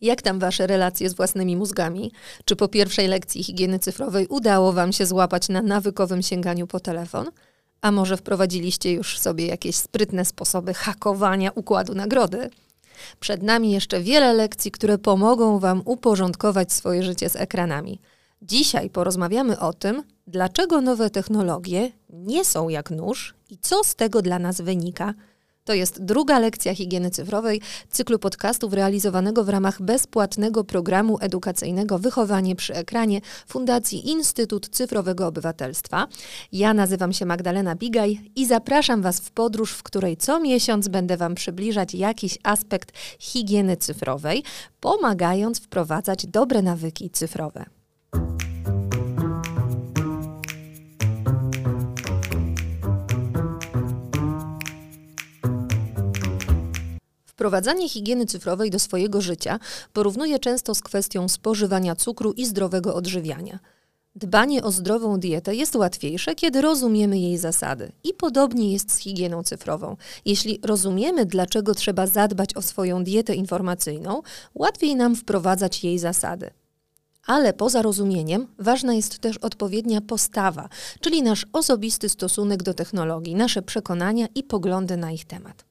Jak tam wasze relacje z własnymi mózgami? Czy po pierwszej lekcji higieny cyfrowej udało wam się złapać na nawykowym sięganiu po telefon? A może wprowadziliście już sobie jakieś sprytne sposoby hakowania układu nagrody? Przed nami jeszcze wiele lekcji, które pomogą wam uporządkować swoje życie z ekranami. Dzisiaj porozmawiamy o tym, dlaczego nowe technologie nie są jak nóż i co z tego dla nas wynika – to jest druga lekcja higieny cyfrowej cyklu podcastów realizowanego w ramach bezpłatnego programu edukacyjnego Wychowanie przy ekranie Fundacji Instytut Cyfrowego Obywatelstwa. Ja nazywam się Magdalena Bigaj i zapraszam Was w podróż, w której co miesiąc będę Wam przybliżać jakiś aspekt higieny cyfrowej, pomagając wprowadzać dobre nawyki cyfrowe. Wprowadzanie higieny cyfrowej do swojego życia porównuje często z kwestią spożywania cukru i zdrowego odżywiania. Dbanie o zdrową dietę jest łatwiejsze, kiedy rozumiemy jej zasady. I podobnie jest z higieną cyfrową. Jeśli rozumiemy, dlaczego trzeba zadbać o swoją dietę informacyjną, łatwiej nam wprowadzać jej zasady. Ale poza rozumieniem ważna jest też odpowiednia postawa, czyli nasz osobisty stosunek do technologii, nasze przekonania i poglądy na ich temat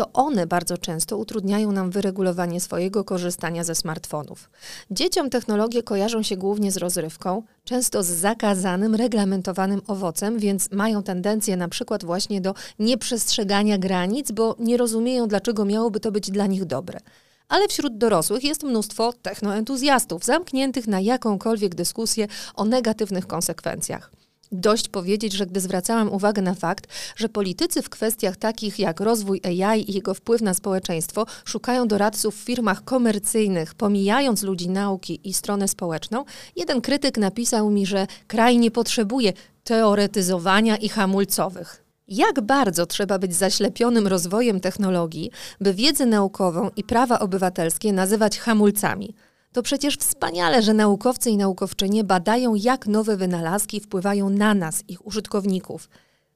to one bardzo często utrudniają nam wyregulowanie swojego korzystania ze smartfonów. Dzieciom technologie kojarzą się głównie z rozrywką, często z zakazanym, reglamentowanym owocem, więc mają tendencję na przykład właśnie do nieprzestrzegania granic, bo nie rozumieją, dlaczego miałoby to być dla nich dobre. Ale wśród dorosłych jest mnóstwo technoentuzjastów, zamkniętych na jakąkolwiek dyskusję o negatywnych konsekwencjach. Dość powiedzieć, że gdy zwracałam uwagę na fakt, że politycy w kwestiach takich jak rozwój AI i jego wpływ na społeczeństwo szukają doradców w firmach komercyjnych, pomijając ludzi nauki i stronę społeczną, jeden krytyk napisał mi, że kraj nie potrzebuje teoretyzowania i hamulcowych. Jak bardzo trzeba być zaślepionym rozwojem technologii, by wiedzę naukową i prawa obywatelskie nazywać hamulcami? To przecież wspaniale, że naukowcy i naukowczynie badają, jak nowe wynalazki wpływają na nas, ich użytkowników.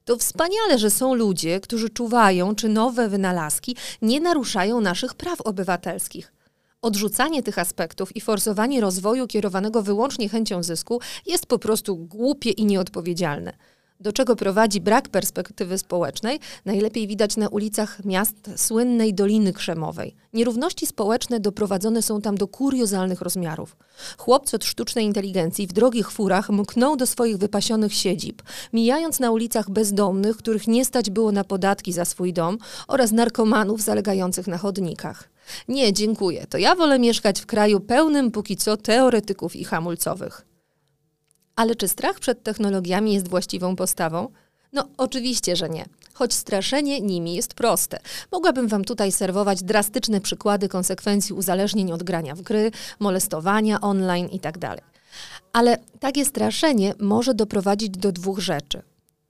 To wspaniale, że są ludzie, którzy czuwają, czy nowe wynalazki nie naruszają naszych praw obywatelskich. Odrzucanie tych aspektów i forsowanie rozwoju kierowanego wyłącznie chęcią zysku jest po prostu głupie i nieodpowiedzialne. Do czego prowadzi brak perspektywy społecznej, najlepiej widać na ulicach miast słynnej Doliny Krzemowej. Nierówności społeczne doprowadzone są tam do kuriozalnych rozmiarów. Chłopcy od sztucznej inteligencji w drogich furach mkną do swoich wypasionych siedzib, mijając na ulicach bezdomnych, których nie stać było na podatki za swój dom, oraz narkomanów zalegających na chodnikach. Nie, dziękuję. To ja wolę mieszkać w kraju pełnym póki co teoretyków i hamulcowych. Ale czy strach przed technologiami jest właściwą postawą? No, oczywiście, że nie. Choć straszenie nimi jest proste. Mogłabym Wam tutaj serwować drastyczne przykłady konsekwencji uzależnień od grania w gry, molestowania online itd. Tak Ale takie straszenie może doprowadzić do dwóch rzeczy: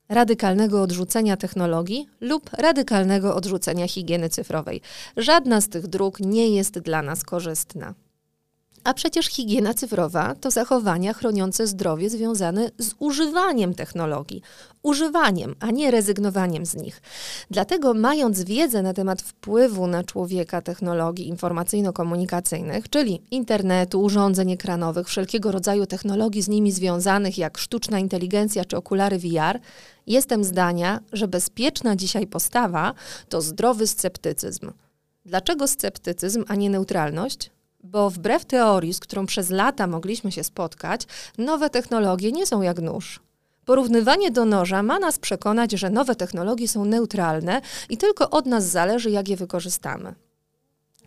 radykalnego odrzucenia technologii lub radykalnego odrzucenia higieny cyfrowej. Żadna z tych dróg nie jest dla nas korzystna. A przecież higiena cyfrowa to zachowania chroniące zdrowie związane z używaniem technologii. Używaniem, a nie rezygnowaniem z nich. Dlatego, mając wiedzę na temat wpływu na człowieka technologii informacyjno-komunikacyjnych, czyli internetu, urządzeń ekranowych, wszelkiego rodzaju technologii z nimi związanych, jak sztuczna inteligencja czy okulary VR, jestem zdania, że bezpieczna dzisiaj postawa to zdrowy sceptycyzm. Dlaczego sceptycyzm, a nie neutralność? Bo wbrew teorii, z którą przez lata mogliśmy się spotkać, nowe technologie nie są jak nóż. Porównywanie do noża ma nas przekonać, że nowe technologie są neutralne i tylko od nas zależy, jak je wykorzystamy.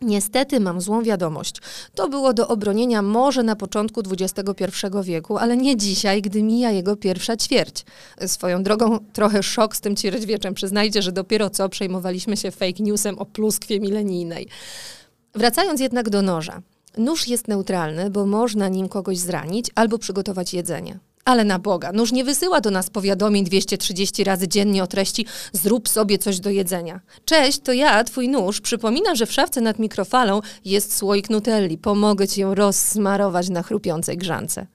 Niestety mam złą wiadomość. To było do obronienia może na początku XXI wieku, ale nie dzisiaj, gdy mija jego pierwsza ćwierć. Swoją drogą trochę szok z tym ćwierćwieczem. Przyznajcie, że dopiero co przejmowaliśmy się fake newsem o pluskwie milenijnej. Wracając jednak do noża. Nóż jest neutralny, bo można nim kogoś zranić albo przygotować jedzenie. Ale na Boga, nóż nie wysyła do nas powiadomień 230 razy dziennie o treści zrób sobie coś do jedzenia. Cześć, to ja, twój nóż. Przypomina, że w szafce nad mikrofalą jest słoik nutelli. Pomogę ci ją rozsmarować na chrupiącej grzance.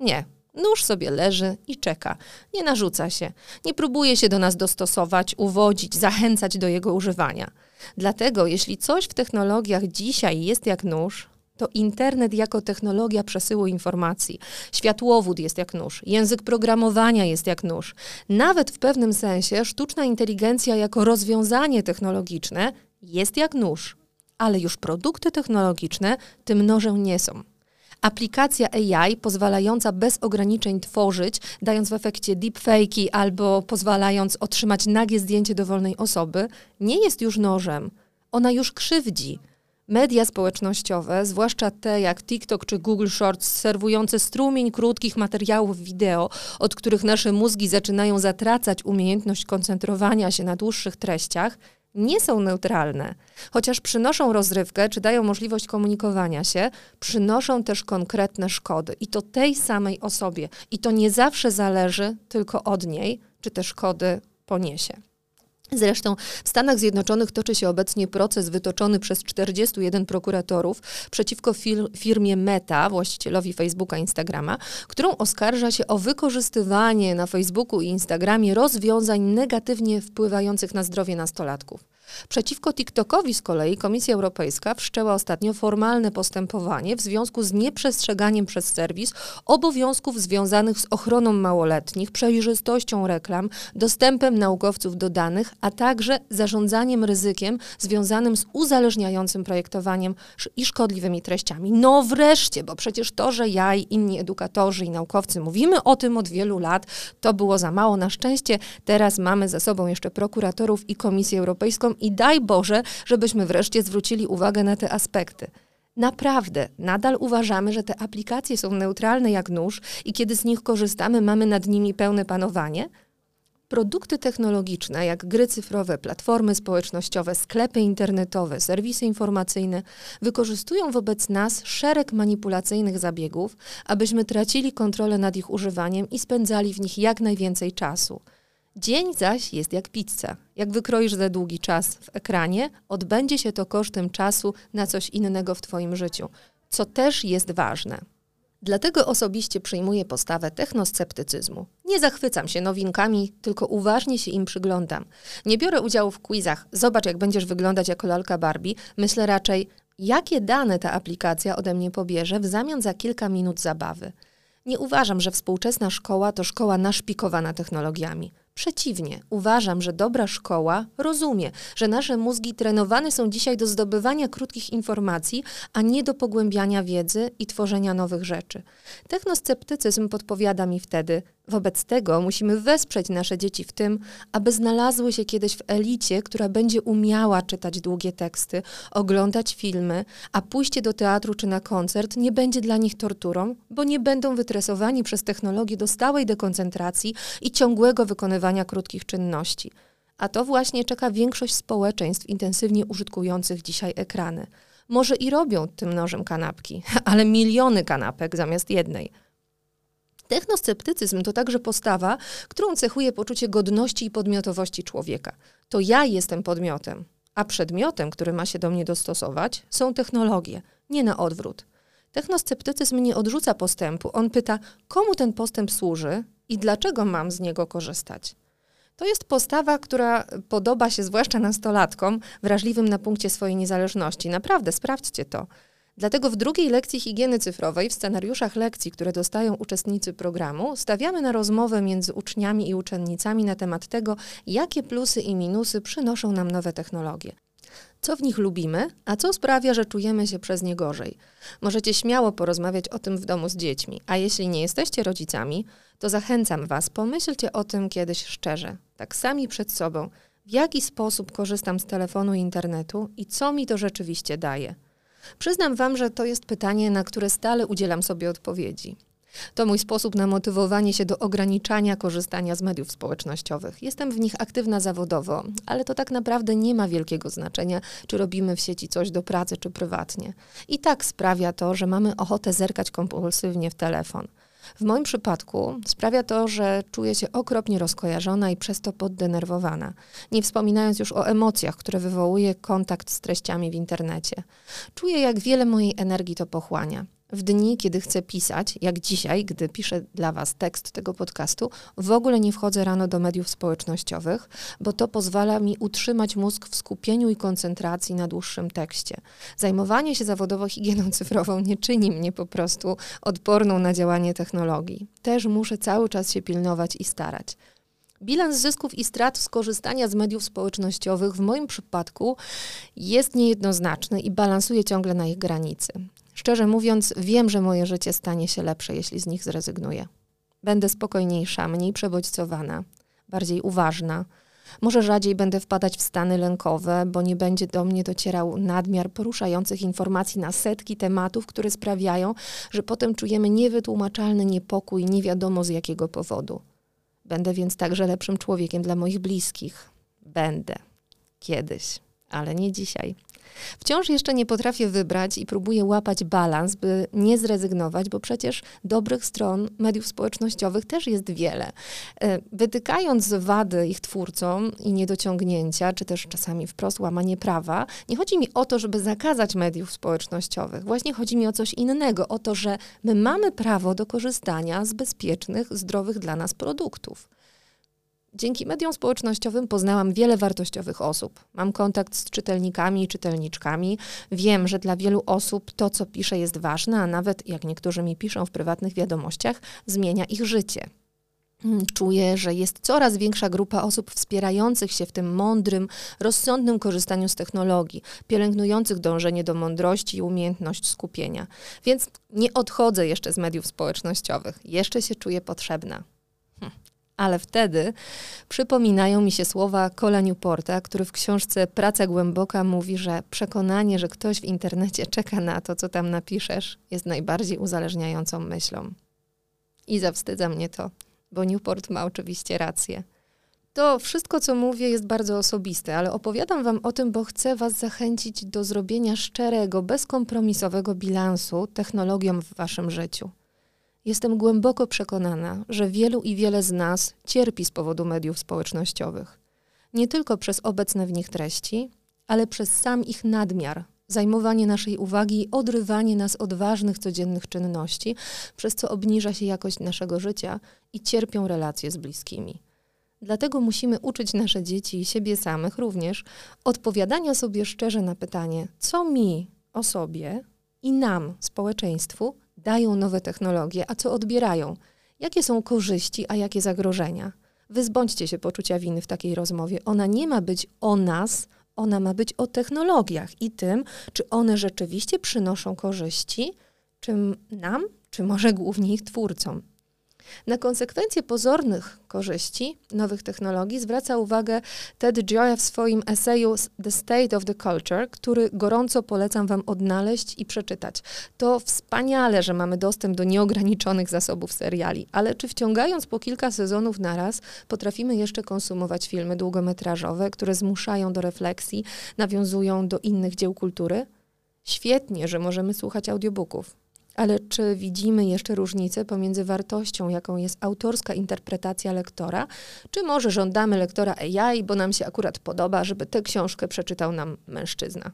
Nie, Nóż sobie leży i czeka. Nie narzuca się. Nie próbuje się do nas dostosować, uwodzić, zachęcać do jego używania. Dlatego, jeśli coś w technologiach dzisiaj jest jak nóż, To internet jako technologia przesyłu informacji. Światłowód jest jak nóż, język programowania jest jak nóż. Nawet w pewnym sensie sztuczna inteligencja jako rozwiązanie technologiczne jest jak nóż. Ale już produkty technologiczne tym nożem nie są. Aplikacja AI pozwalająca bez ograniczeń tworzyć, dając w efekcie deepfake'i albo pozwalając otrzymać nagie zdjęcie dowolnej osoby, nie jest już nożem. Ona już krzywdzi. Media społecznościowe, zwłaszcza te jak TikTok czy Google Shorts, serwujące strumień krótkich materiałów wideo, od których nasze mózgi zaczynają zatracać umiejętność koncentrowania się na dłuższych treściach, nie są neutralne. Chociaż przynoszą rozrywkę czy dają możliwość komunikowania się, przynoszą też konkretne szkody i to tej samej osobie. I to nie zawsze zależy tylko od niej, czy te szkody poniesie. Zresztą w Stanach Zjednoczonych toczy się obecnie proces wytoczony przez 41 prokuratorów przeciwko fir firmie Meta, właścicielowi Facebooka i Instagrama, którą oskarża się o wykorzystywanie na Facebooku i Instagramie rozwiązań negatywnie wpływających na zdrowie nastolatków. Przeciwko TikTokowi z kolei Komisja Europejska wszczęła ostatnio formalne postępowanie w związku z nieprzestrzeganiem przez serwis obowiązków związanych z ochroną małoletnich, przejrzystością reklam, dostępem naukowców do danych, a także zarządzaniem ryzykiem związanym z uzależniającym projektowaniem i szkodliwymi treściami. No wreszcie, bo przecież to, że ja i inni edukatorzy i naukowcy mówimy o tym od wielu lat, to było za mało. Na szczęście teraz mamy ze sobą jeszcze prokuratorów i Komisję Europejską i daj Boże, żebyśmy wreszcie zwrócili uwagę na te aspekty. Naprawdę, nadal uważamy, że te aplikacje są neutralne jak nóż i kiedy z nich korzystamy, mamy nad nimi pełne panowanie? Produkty technologiczne, jak gry cyfrowe, platformy społecznościowe, sklepy internetowe, serwisy informacyjne, wykorzystują wobec nas szereg manipulacyjnych zabiegów, abyśmy tracili kontrolę nad ich używaniem i spędzali w nich jak najwięcej czasu. Dzień zaś jest jak pizza. Jak wykroisz za długi czas w ekranie, odbędzie się to kosztem czasu na coś innego w Twoim życiu, co też jest ważne. Dlatego osobiście przyjmuję postawę technosceptycyzmu. Nie zachwycam się nowinkami, tylko uważnie się im przyglądam. Nie biorę udziału w quizach, zobacz jak będziesz wyglądać jako lalka Barbie. Myślę raczej, jakie dane ta aplikacja ode mnie pobierze w zamian za kilka minut zabawy. Nie uważam, że współczesna szkoła to szkoła naszpikowana technologiami. Przeciwnie, uważam, że dobra szkoła rozumie, że nasze mózgi trenowane są dzisiaj do zdobywania krótkich informacji, a nie do pogłębiania wiedzy i tworzenia nowych rzeczy. Technosceptycyzm podpowiada mi wtedy, wobec tego musimy wesprzeć nasze dzieci w tym, aby znalazły się kiedyś w elicie, która będzie umiała czytać długie teksty, oglądać filmy, a pójście do teatru czy na koncert nie będzie dla nich torturą, bo nie będą wytresowani przez technologię do stałej dekoncentracji i ciągłego wykonywania krótkich czynności. A to właśnie czeka większość społeczeństw intensywnie użytkujących dzisiaj ekrany. Może i robią tym nożem kanapki, ale miliony kanapek zamiast jednej. Technosceptycyzm to także postawa, którą cechuje poczucie godności i podmiotowości człowieka. To ja jestem podmiotem, a przedmiotem, który ma się do mnie dostosować, są technologie, nie na odwrót. Technosceptycyzm nie odrzuca postępu, on pyta, komu ten postęp służy i dlaczego mam z niego korzystać. To jest postawa, która podoba się zwłaszcza nastolatkom wrażliwym na punkcie swojej niezależności. Naprawdę, sprawdźcie to. Dlatego w drugiej lekcji higieny cyfrowej, w scenariuszach lekcji, które dostają uczestnicy programu, stawiamy na rozmowę między uczniami i uczennicami na temat tego, jakie plusy i minusy przynoszą nam nowe technologie. Co w nich lubimy, a co sprawia, że czujemy się przez nie gorzej. Możecie śmiało porozmawiać o tym w domu z dziećmi, a jeśli nie jesteście rodzicami, to zachęcam Was, pomyślcie o tym kiedyś szczerze, tak sami przed sobą, w jaki sposób korzystam z telefonu i internetu i co mi to rzeczywiście daje. Przyznam Wam, że to jest pytanie, na które stale udzielam sobie odpowiedzi. To mój sposób na motywowanie się do ograniczania korzystania z mediów społecznościowych. Jestem w nich aktywna zawodowo, ale to tak naprawdę nie ma wielkiego znaczenia, czy robimy w sieci coś do pracy, czy prywatnie. I tak sprawia to, że mamy ochotę zerkać kompulsywnie w telefon. W moim przypadku sprawia to, że czuję się okropnie rozkojarzona i przez to poddenerwowana, nie wspominając już o emocjach, które wywołuje kontakt z treściami w internecie. Czuję, jak wiele mojej energii to pochłania. W dni, kiedy chcę pisać, jak dzisiaj, gdy piszę dla Was tekst tego podcastu, w ogóle nie wchodzę rano do mediów społecznościowych, bo to pozwala mi utrzymać mózg w skupieniu i koncentracji na dłuższym tekście. Zajmowanie się zawodowo higieną cyfrową nie czyni mnie po prostu odporną na działanie technologii. Też muszę cały czas się pilnować i starać. Bilans zysków i strat z korzystania z mediów społecznościowych w moim przypadku jest niejednoznaczny i balansuje ciągle na ich granicy. Szczerze mówiąc, wiem, że moje życie stanie się lepsze, jeśli z nich zrezygnuję. Będę spokojniejsza, mniej przebodźcowana, bardziej uważna. Może rzadziej będę wpadać w stany lękowe, bo nie będzie do mnie docierał nadmiar poruszających informacji na setki tematów, które sprawiają, że potem czujemy niewytłumaczalny niepokój, nie wiadomo z jakiego powodu. Będę więc także lepszym człowiekiem dla moich bliskich. Będę. Kiedyś, ale nie dzisiaj. Wciąż jeszcze nie potrafię wybrać i próbuję łapać balans, by nie zrezygnować, bo przecież dobrych stron mediów społecznościowych też jest wiele. E, wytykając wady ich twórcom i niedociągnięcia, czy też czasami wprost łamanie prawa, nie chodzi mi o to, żeby zakazać mediów społecznościowych. Właśnie chodzi mi o coś innego, o to, że my mamy prawo do korzystania z bezpiecznych, zdrowych dla nas produktów. Dzięki mediom społecznościowym poznałam wiele wartościowych osób. Mam kontakt z czytelnikami i czytelniczkami. Wiem, że dla wielu osób to, co piszę, jest ważne, a nawet, jak niektórzy mi piszą w prywatnych wiadomościach, zmienia ich życie. Hmm, czuję, że jest coraz większa grupa osób wspierających się w tym mądrym, rozsądnym korzystaniu z technologii, pielęgnujących dążenie do mądrości i umiejętność skupienia. Więc nie odchodzę jeszcze z mediów społecznościowych. Jeszcze się czuję potrzebna ale wtedy przypominają mi się słowa Cola Newporta, który w książce Praca Głęboka mówi, że przekonanie, że ktoś w internecie czeka na to, co tam napiszesz, jest najbardziej uzależniającą myślą. I zawstydza mnie to, bo Newport ma oczywiście rację. To wszystko, co mówię, jest bardzo osobiste, ale opowiadam Wam o tym, bo chcę Was zachęcić do zrobienia szczerego, bezkompromisowego bilansu technologiom w Waszym życiu. Jestem głęboko przekonana, że wielu i wiele z nas cierpi z powodu mediów społecznościowych. Nie tylko przez obecne w nich treści, ale przez sam ich nadmiar, zajmowanie naszej uwagi i odrywanie nas od ważnych codziennych czynności, przez co obniża się jakość naszego życia i cierpią relacje z bliskimi. Dlatego musimy uczyć nasze dzieci i siebie samych również odpowiadania sobie szczerze na pytanie, co mi, osobie i nam, społeczeństwu, dają nowe technologie, a co odbierają? Jakie są korzyści, a jakie zagrożenia? Wyzbądźcie się poczucia winy w takiej rozmowie. Ona nie ma być o nas, ona ma być o technologiach i tym, czy one rzeczywiście przynoszą korzyści, czy nam, czy może głównie ich twórcom. Na konsekwencje pozornych korzyści nowych technologii zwraca uwagę Ted Gioia w swoim eseju The State of the Culture, który gorąco polecam Wam odnaleźć i przeczytać. To wspaniale, że mamy dostęp do nieograniczonych zasobów seriali, ale czy wciągając po kilka sezonów naraz, potrafimy jeszcze konsumować filmy długometrażowe, które zmuszają do refleksji, nawiązują do innych dzieł kultury? Świetnie, że możemy słuchać audiobooków. Ale czy widzimy jeszcze różnicę pomiędzy wartością, jaką jest autorska interpretacja lektora, czy może żądamy lektora AI, bo nam się akurat podoba, żeby tę książkę przeczytał nam mężczyzna?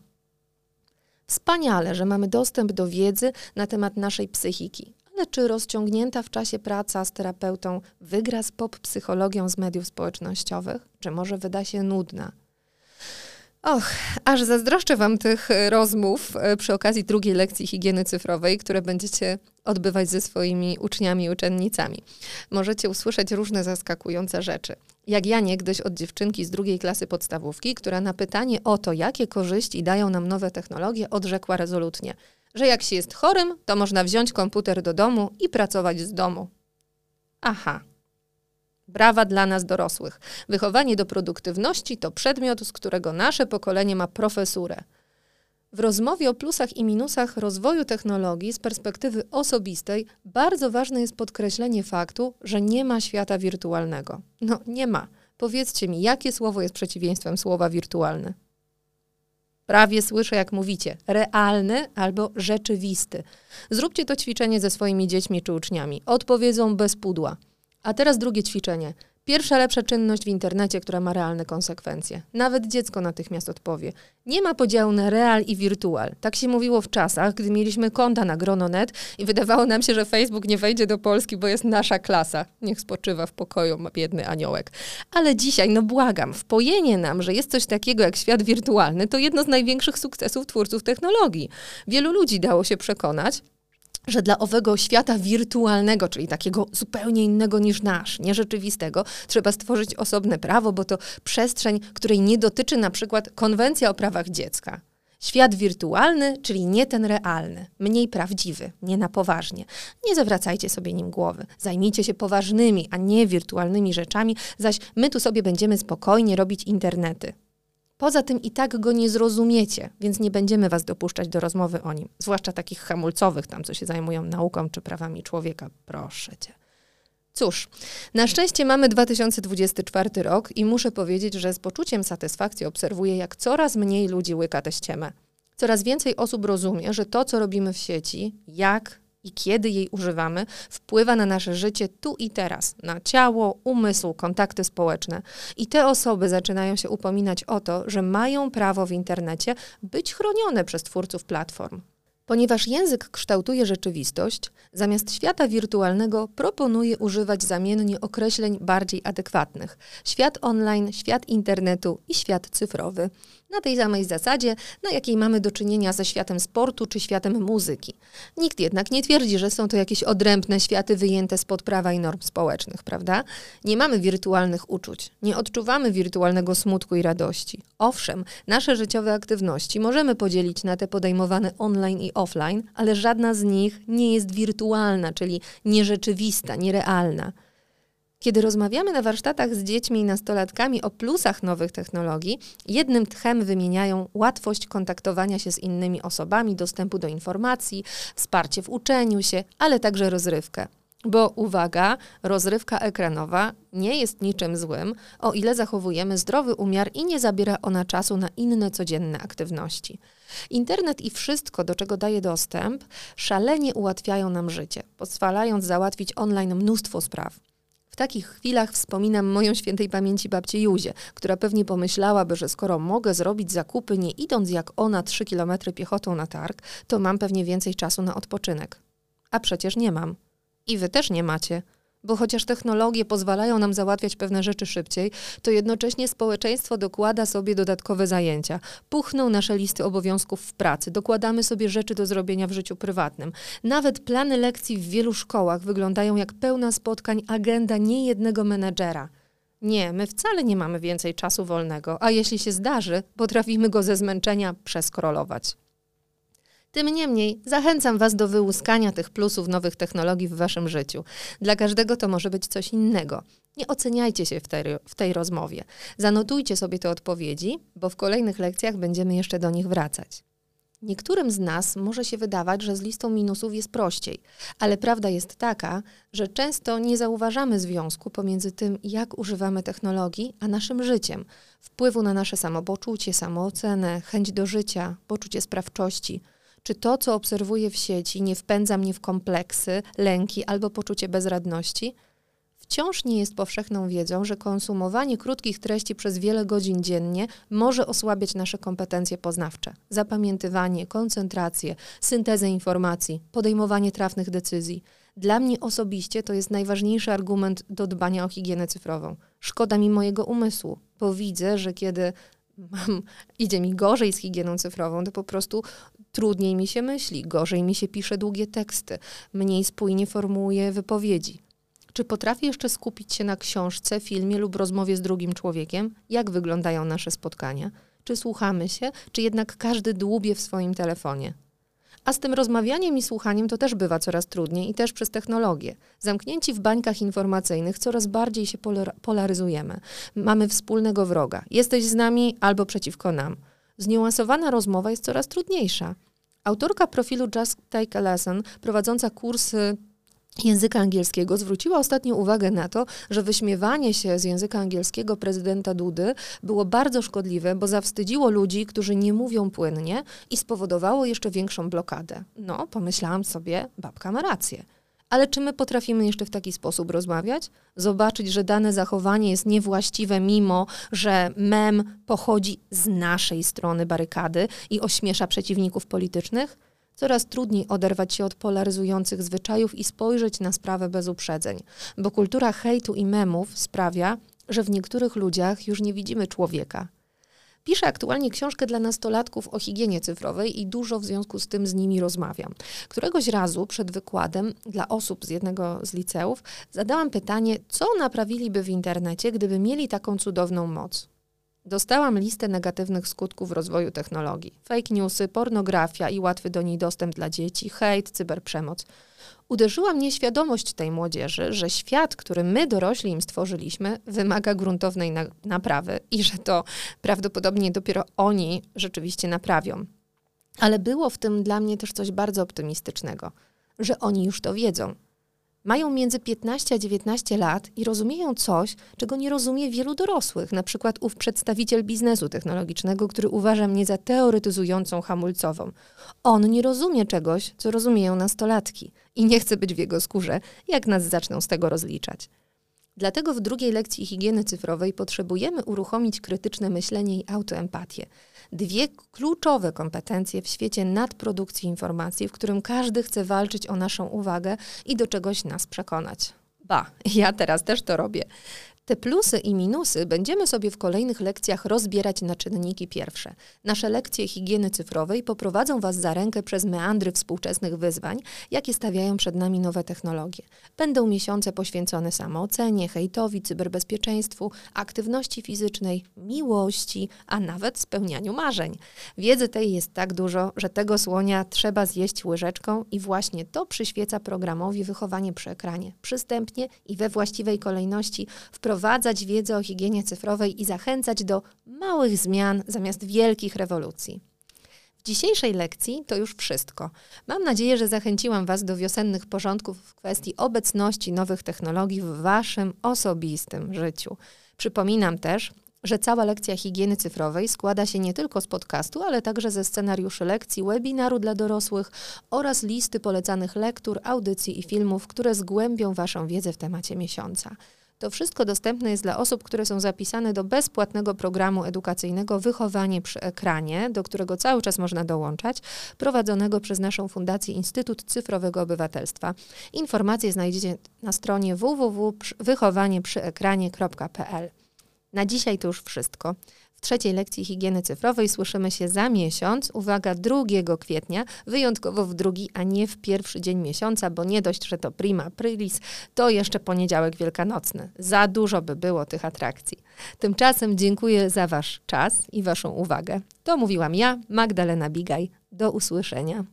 Wspaniale, że mamy dostęp do wiedzy na temat naszej psychiki, ale czy rozciągnięta w czasie praca z terapeutą wygra z pop psychologią z mediów społecznościowych, czy może wyda się nudna? Och, aż zazdroszczę Wam tych e, rozmów e, przy okazji drugiej lekcji higieny cyfrowej, które będziecie odbywać ze swoimi uczniami i uczennicami. Możecie usłyszeć różne zaskakujące rzeczy. Jak ja niegdyś od dziewczynki z drugiej klasy podstawówki, która na pytanie o to, jakie korzyści dają nam nowe technologie, odrzekła rezolutnie, że jak się jest chorym, to można wziąć komputer do domu i pracować z domu. Aha, Brawa dla nas dorosłych. Wychowanie do produktywności to przedmiot, z którego nasze pokolenie ma profesurę. W rozmowie o plusach i minusach rozwoju technologii z perspektywy osobistej bardzo ważne jest podkreślenie faktu, że nie ma świata wirtualnego. No, nie ma. Powiedzcie mi, jakie słowo jest przeciwieństwem słowa wirtualny? Prawie słyszę, jak mówicie, realny albo rzeczywisty. Zróbcie to ćwiczenie ze swoimi dziećmi czy uczniami. Odpowiedzą bez pudła. A teraz drugie ćwiczenie. Pierwsza lepsza czynność w internecie, która ma realne konsekwencje. Nawet dziecko natychmiast odpowie. Nie ma podziału na real i wirtual. Tak się mówiło w czasach, gdy mieliśmy konta na Grononet i wydawało nam się, że Facebook nie wejdzie do Polski, bo jest nasza klasa. Niech spoczywa w pokoju biedny aniołek. Ale dzisiaj, no błagam, wpojenie nam, że jest coś takiego jak świat wirtualny, to jedno z największych sukcesów twórców technologii. Wielu ludzi dało się przekonać, że dla owego świata wirtualnego, czyli takiego zupełnie innego niż nasz, nierzeczywistego, trzeba stworzyć osobne prawo, bo to przestrzeń, której nie dotyczy na przykład konwencja o prawach dziecka. Świat wirtualny, czyli nie ten realny, mniej prawdziwy, nie na poważnie. Nie zawracajcie sobie nim głowy. Zajmijcie się poważnymi, a nie wirtualnymi rzeczami, zaś my tu sobie będziemy spokojnie robić internety. Poza tym i tak go nie zrozumiecie, więc nie będziemy was dopuszczać do rozmowy o nim, zwłaszcza takich hamulcowych tam, co się zajmują nauką czy prawami człowieka. Proszę cię. Cóż, na szczęście mamy 2024 rok i muszę powiedzieć, że z poczuciem satysfakcji obserwuję, jak coraz mniej ludzi łyka tę ściemę. Coraz więcej osób rozumie, że to, co robimy w sieci, jak i kiedy jej używamy, wpływa na nasze życie tu i teraz, na ciało, umysł, kontakty społeczne. I te osoby zaczynają się upominać o to, że mają prawo w internecie być chronione przez twórców platform. Ponieważ język kształtuje rzeczywistość, zamiast świata wirtualnego proponuje używać zamiennie określeń bardziej adekwatnych: świat online, świat internetu i świat cyfrowy na tej samej zasadzie, na jakiej mamy do czynienia ze światem sportu czy światem muzyki. Nikt jednak nie twierdzi, że są to jakieś odrębne światy wyjęte spod prawa i norm społecznych, prawda? Nie mamy wirtualnych uczuć, nie odczuwamy wirtualnego smutku i radości. Owszem, nasze życiowe aktywności możemy podzielić na te podejmowane online i offline, ale żadna z nich nie jest wirtualna, czyli nierzeczywista, nierealna. Kiedy rozmawiamy na warsztatach z dziećmi i nastolatkami o plusach nowych technologii, jednym tchem wymieniają łatwość kontaktowania się z innymi osobami, dostępu do informacji, wsparcie w uczeniu się, ale także rozrywkę. Bo uwaga, rozrywka ekranowa nie jest niczym złym, o ile zachowujemy zdrowy umiar i nie zabiera ona czasu na inne codzienne aktywności. Internet i wszystko, do czego daje dostęp, szalenie ułatwiają nam życie, pozwalając załatwić online mnóstwo spraw. W takich chwilach wspominam moją świętej pamięci babcię Juzię, która pewnie pomyślałaby, że skoro mogę zrobić zakupy nie idąc jak ona 3 kilometry piechotą na targ, to mam pewnie więcej czasu na odpoczynek. A przecież nie mam. I wy też nie macie bo chociaż technologie pozwalają nam załatwiać pewne rzeczy szybciej, to jednocześnie społeczeństwo dokłada sobie dodatkowe zajęcia. Puchną nasze listy obowiązków w pracy, dokładamy sobie rzeczy do zrobienia w życiu prywatnym. Nawet plany lekcji w wielu szkołach wyglądają jak pełna spotkań agenda niejednego menedżera. Nie, my wcale nie mamy więcej czasu wolnego, a jeśli się zdarzy, potrafimy go ze zmęczenia przeskrolować. Tym niemniej zachęcam Was do wyłuskania tych plusów nowych technologii w Waszym życiu. Dla każdego to może być coś innego. Nie oceniajcie się w tej, w tej rozmowie. Zanotujcie sobie te odpowiedzi, bo w kolejnych lekcjach będziemy jeszcze do nich wracać. Niektórym z nas może się wydawać, że z listą minusów jest prościej, ale prawda jest taka, że często nie zauważamy związku pomiędzy tym, jak używamy technologii, a naszym życiem, wpływu na nasze samopoczucie, samoocenę, chęć do życia, poczucie sprawczości – czy to, co obserwuję w sieci, nie wpędza mnie w kompleksy, lęki albo poczucie bezradności? Wciąż nie jest powszechną wiedzą, że konsumowanie krótkich treści przez wiele godzin dziennie może osłabiać nasze kompetencje poznawcze, zapamiętywanie, koncentrację, syntezę informacji, podejmowanie trafnych decyzji. Dla mnie osobiście to jest najważniejszy argument do dbania o higienę cyfrową. Szkoda mi mojego umysłu, bo widzę, że kiedy mam, idzie mi gorzej z higieną cyfrową, to po prostu trudniej mi się myśli, gorzej mi się pisze długie teksty, mniej spójnie formułuję wypowiedzi. Czy potrafię jeszcze skupić się na książce, filmie lub rozmowie z drugim człowiekiem? Jak wyglądają nasze spotkania? Czy słuchamy się, czy jednak każdy dłubie w swoim telefonie? A z tym rozmawianiem i słuchaniem to też bywa coraz trudniej i też przez technologię. Zamknięci w bańkach informacyjnych coraz bardziej się polaryzujemy. Mamy wspólnego wroga. Jesteś z nami albo przeciwko nam. Zniuansowana rozmowa jest coraz trudniejsza. Autorka profilu Just Take a Lesson, prowadząca kursy języka angielskiego zwróciła ostatnio uwagę na to, że wyśmiewanie się z języka angielskiego prezydenta Dudy było bardzo szkodliwe, bo zawstydziło ludzi, którzy nie mówią płynnie i spowodowało jeszcze większą blokadę. No, pomyślałam sobie, babka ma rację. Ale czy my potrafimy jeszcze w taki sposób rozmawiać? Zobaczyć, że dane zachowanie jest niewłaściwe, mimo że mem pochodzi z naszej strony barykady i ośmiesza przeciwników politycznych? Coraz trudniej oderwać się od polaryzujących zwyczajów i spojrzeć na sprawę bez uprzedzeń, bo kultura hejtu i memów sprawia, że w niektórych ludziach już nie widzimy człowieka. Piszę aktualnie książkę dla nastolatków o higienie cyfrowej i dużo w związku z tym z nimi rozmawiam. Któregoś razu przed wykładem dla osób z jednego z liceów zadałam pytanie, co naprawiliby w internecie, gdyby mieli taką cudowną moc. Dostałam listę negatywnych skutków rozwoju technologii: fake newsy, pornografia i łatwy do niej dostęp dla dzieci, hejt, cyberprzemoc. Uderzyła mnie świadomość tej młodzieży, że świat, który my dorośli im stworzyliśmy, wymaga gruntownej na naprawy i że to prawdopodobnie dopiero oni rzeczywiście naprawią. Ale było w tym dla mnie też coś bardzo optymistycznego, że oni już to wiedzą, mają między 15 a 19 lat i rozumieją coś, czego nie rozumie wielu dorosłych, na przykład ów przedstawiciel biznesu technologicznego, który uważa mnie za teoretyzującą hamulcową. On nie rozumie czegoś, co rozumieją nastolatki i nie chce być w jego skórze, jak nas zaczną z tego rozliczać. Dlatego w drugiej lekcji higieny cyfrowej potrzebujemy uruchomić krytyczne myślenie i autoempatię. Dwie kluczowe kompetencje w świecie nadprodukcji informacji, w którym każdy chce walczyć o naszą uwagę i do czegoś nas przekonać. Ba, ja teraz też to robię. Te plusy i minusy będziemy sobie w kolejnych lekcjach rozbierać na czynniki pierwsze. Nasze lekcje higieny cyfrowej poprowadzą Was za rękę przez meandry współczesnych wyzwań, jakie stawiają przed nami nowe technologie. Będą miesiące poświęcone samoocenie, hejtowi, cyberbezpieczeństwu, aktywności fizycznej, miłości, a nawet spełnianiu marzeń. Wiedzy tej jest tak dużo, że tego słonia trzeba zjeść łyżeczką i właśnie to przyświeca programowi wychowanie przy ekranie. Przystępnie i we właściwej kolejności wprowadzać wprowadzać wiedzę o higienie cyfrowej i zachęcać do małych zmian zamiast wielkich rewolucji. W dzisiejszej lekcji to już wszystko. Mam nadzieję, że zachęciłam Was do wiosennych porządków w kwestii obecności nowych technologii w Waszym osobistym życiu. Przypominam też, że cała lekcja higieny cyfrowej składa się nie tylko z podcastu, ale także ze scenariuszy lekcji, webinaru dla dorosłych oraz listy polecanych lektur, audycji i filmów, które zgłębią Waszą wiedzę w temacie miesiąca. To wszystko dostępne jest dla osób, które są zapisane do bezpłatnego programu edukacyjnego Wychowanie przy ekranie, do którego cały czas można dołączać, prowadzonego przez naszą Fundację Instytut Cyfrowego Obywatelstwa. Informacje znajdziecie na stronie www.wychowanieprzeekranie.pl. Na dzisiaj to już wszystko. Trzeciej lekcji higieny cyfrowej słyszymy się za miesiąc, uwaga, 2 kwietnia, wyjątkowo w drugi, a nie w pierwszy dzień miesiąca, bo nie dość, że to prima aprilis, to jeszcze poniedziałek wielkanocny. Za dużo by było tych atrakcji. Tymczasem dziękuję za Wasz czas i Waszą uwagę. To mówiłam ja, Magdalena Bigaj. Do usłyszenia.